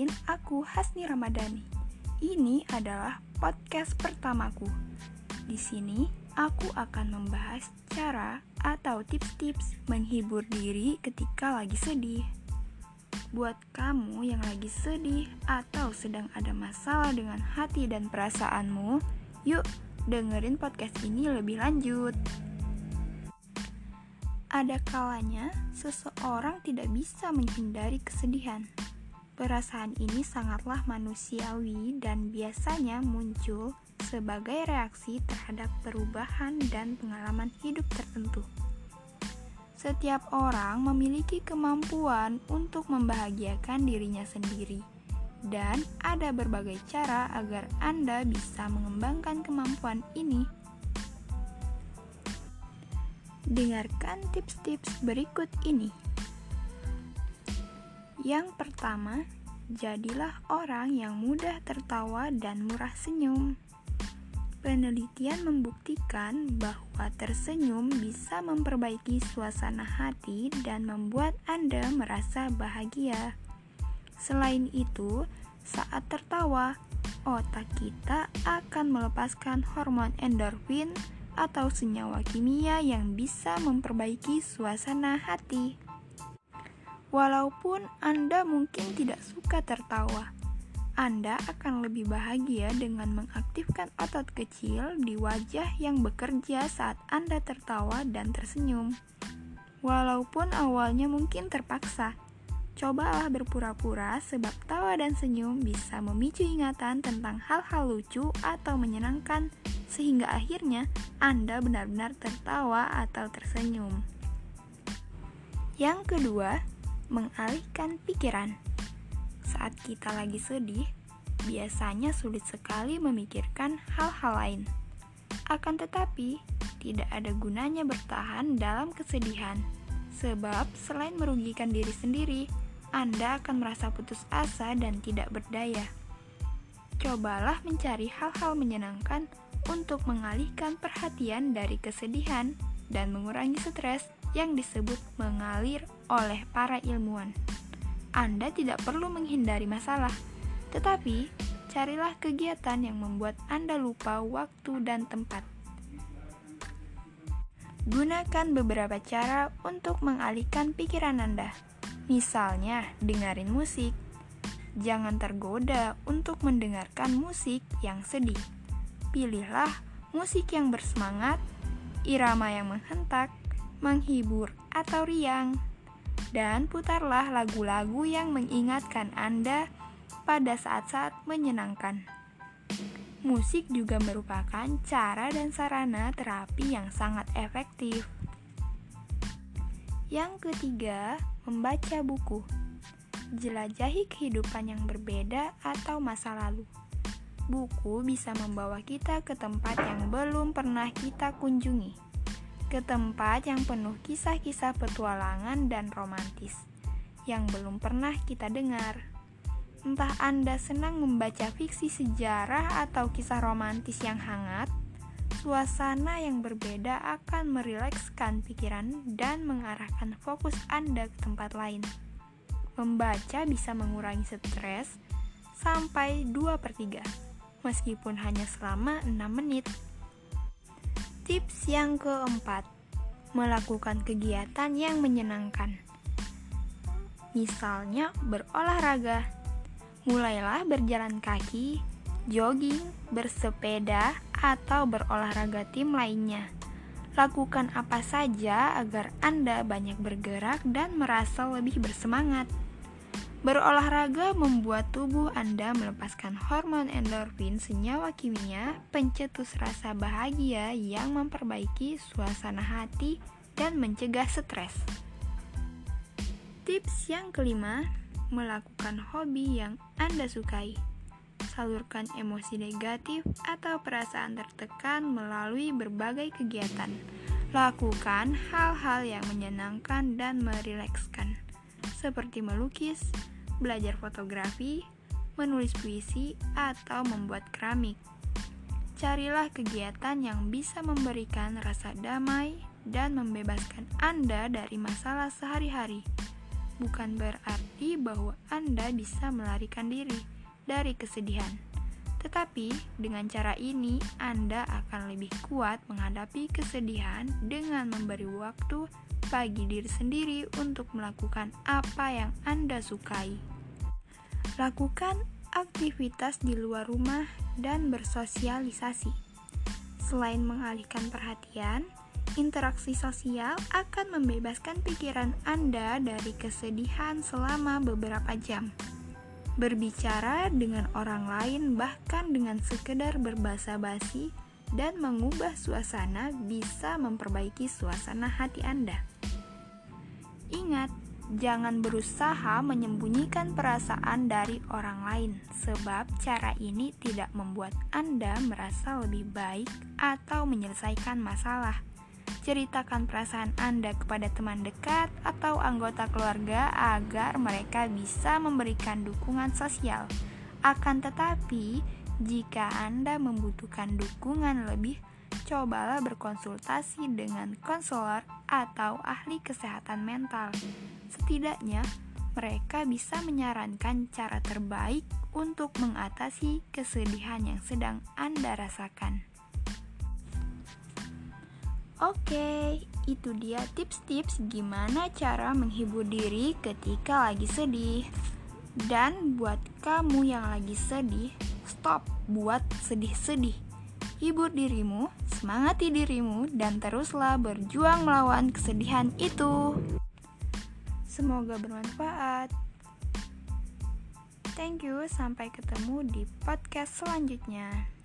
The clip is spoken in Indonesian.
Kenalin, aku Hasni Ramadhani. Ini adalah podcast pertamaku. Di sini, aku akan membahas cara atau tips-tips menghibur diri ketika lagi sedih. Buat kamu yang lagi sedih atau sedang ada masalah dengan hati dan perasaanmu, yuk dengerin podcast ini lebih lanjut. Ada kalanya seseorang tidak bisa menghindari kesedihan. Perasaan ini sangatlah manusiawi dan biasanya muncul sebagai reaksi terhadap perubahan dan pengalaman hidup tertentu. Setiap orang memiliki kemampuan untuk membahagiakan dirinya sendiri, dan ada berbagai cara agar Anda bisa mengembangkan kemampuan ini. Dengarkan tips-tips berikut ini. Yang pertama, jadilah orang yang mudah tertawa dan murah senyum. Penelitian membuktikan bahwa tersenyum bisa memperbaiki suasana hati dan membuat Anda merasa bahagia. Selain itu, saat tertawa, otak kita akan melepaskan hormon endorfin atau senyawa kimia yang bisa memperbaiki suasana hati. Walaupun Anda mungkin tidak suka tertawa, Anda akan lebih bahagia dengan mengaktifkan otot kecil di wajah yang bekerja saat Anda tertawa dan tersenyum. Walaupun awalnya mungkin terpaksa, Cobalah berpura-pura sebab tawa dan senyum bisa memicu ingatan tentang hal-hal lucu atau menyenangkan sehingga akhirnya Anda benar-benar tertawa atau tersenyum. Yang kedua, mengalihkan pikiran. Saat kita lagi sedih, biasanya sulit sekali memikirkan hal-hal lain. Akan tetapi, tidak ada gunanya bertahan dalam kesedihan, sebab selain merugikan diri sendiri, anda akan merasa putus asa dan tidak berdaya. Cobalah mencari hal-hal menyenangkan untuk mengalihkan perhatian dari kesedihan dan mengurangi stres yang disebut mengalir oleh para ilmuwan. Anda tidak perlu menghindari masalah, tetapi carilah kegiatan yang membuat Anda lupa waktu dan tempat. Gunakan beberapa cara untuk mengalihkan pikiran Anda. Misalnya, dengerin musik. Jangan tergoda untuk mendengarkan musik yang sedih. Pilihlah musik yang bersemangat, irama yang menghentak, menghibur, atau riang. Dan putarlah lagu-lagu yang mengingatkan Anda pada saat-saat menyenangkan. Musik juga merupakan cara dan sarana terapi yang sangat efektif. Yang ketiga, membaca buku. Jelajahi kehidupan yang berbeda atau masa lalu. Buku bisa membawa kita ke tempat yang belum pernah kita kunjungi, ke tempat yang penuh kisah-kisah petualangan dan romantis yang belum pernah kita dengar. Entah Anda senang membaca fiksi sejarah atau kisah romantis yang hangat, Suasana yang berbeda akan merilekskan pikiran dan mengarahkan fokus Anda ke tempat lain. Membaca bisa mengurangi stres sampai 2 per 3, meskipun hanya selama 6 menit. Tips yang keempat, melakukan kegiatan yang menyenangkan. Misalnya berolahraga. Mulailah berjalan kaki, jogging, bersepeda, atau berolahraga tim lainnya. Lakukan apa saja agar Anda banyak bergerak dan merasa lebih bersemangat. Berolahraga membuat tubuh Anda melepaskan hormon endorfin, senyawa kimia pencetus rasa bahagia yang memperbaiki suasana hati dan mencegah stres. Tips yang kelima, melakukan hobi yang Anda sukai salurkan emosi negatif atau perasaan tertekan melalui berbagai kegiatan. Lakukan hal-hal yang menyenangkan dan merilekskan, seperti melukis, belajar fotografi, menulis puisi, atau membuat keramik. Carilah kegiatan yang bisa memberikan rasa damai dan membebaskan Anda dari masalah sehari-hari. bukan berarti bahwa Anda bisa melarikan diri dari kesedihan. Tetapi dengan cara ini, Anda akan lebih kuat menghadapi kesedihan dengan memberi waktu bagi diri sendiri untuk melakukan apa yang Anda sukai. Lakukan aktivitas di luar rumah dan bersosialisasi. Selain mengalihkan perhatian, interaksi sosial akan membebaskan pikiran Anda dari kesedihan selama beberapa jam. Berbicara dengan orang lain bahkan dengan sekedar berbahasa basi dan mengubah suasana bisa memperbaiki suasana hati Anda. Ingat, jangan berusaha menyembunyikan perasaan dari orang lain, sebab cara ini tidak membuat Anda merasa lebih baik atau menyelesaikan masalah. Ceritakan perasaan Anda kepada teman dekat atau anggota keluarga agar mereka bisa memberikan dukungan sosial. Akan tetapi, jika Anda membutuhkan dukungan lebih, cobalah berkonsultasi dengan konselor atau ahli kesehatan mental. Setidaknya, mereka bisa menyarankan cara terbaik untuk mengatasi kesedihan yang sedang Anda rasakan. Oke, itu dia tips-tips gimana cara menghibur diri ketika lagi sedih. Dan buat kamu yang lagi sedih, Stop buat sedih-sedih. Hibur dirimu, semangati dirimu, dan teruslah berjuang melawan kesedihan itu. Semoga bermanfaat. Thank you, sampai ketemu di podcast selanjutnya.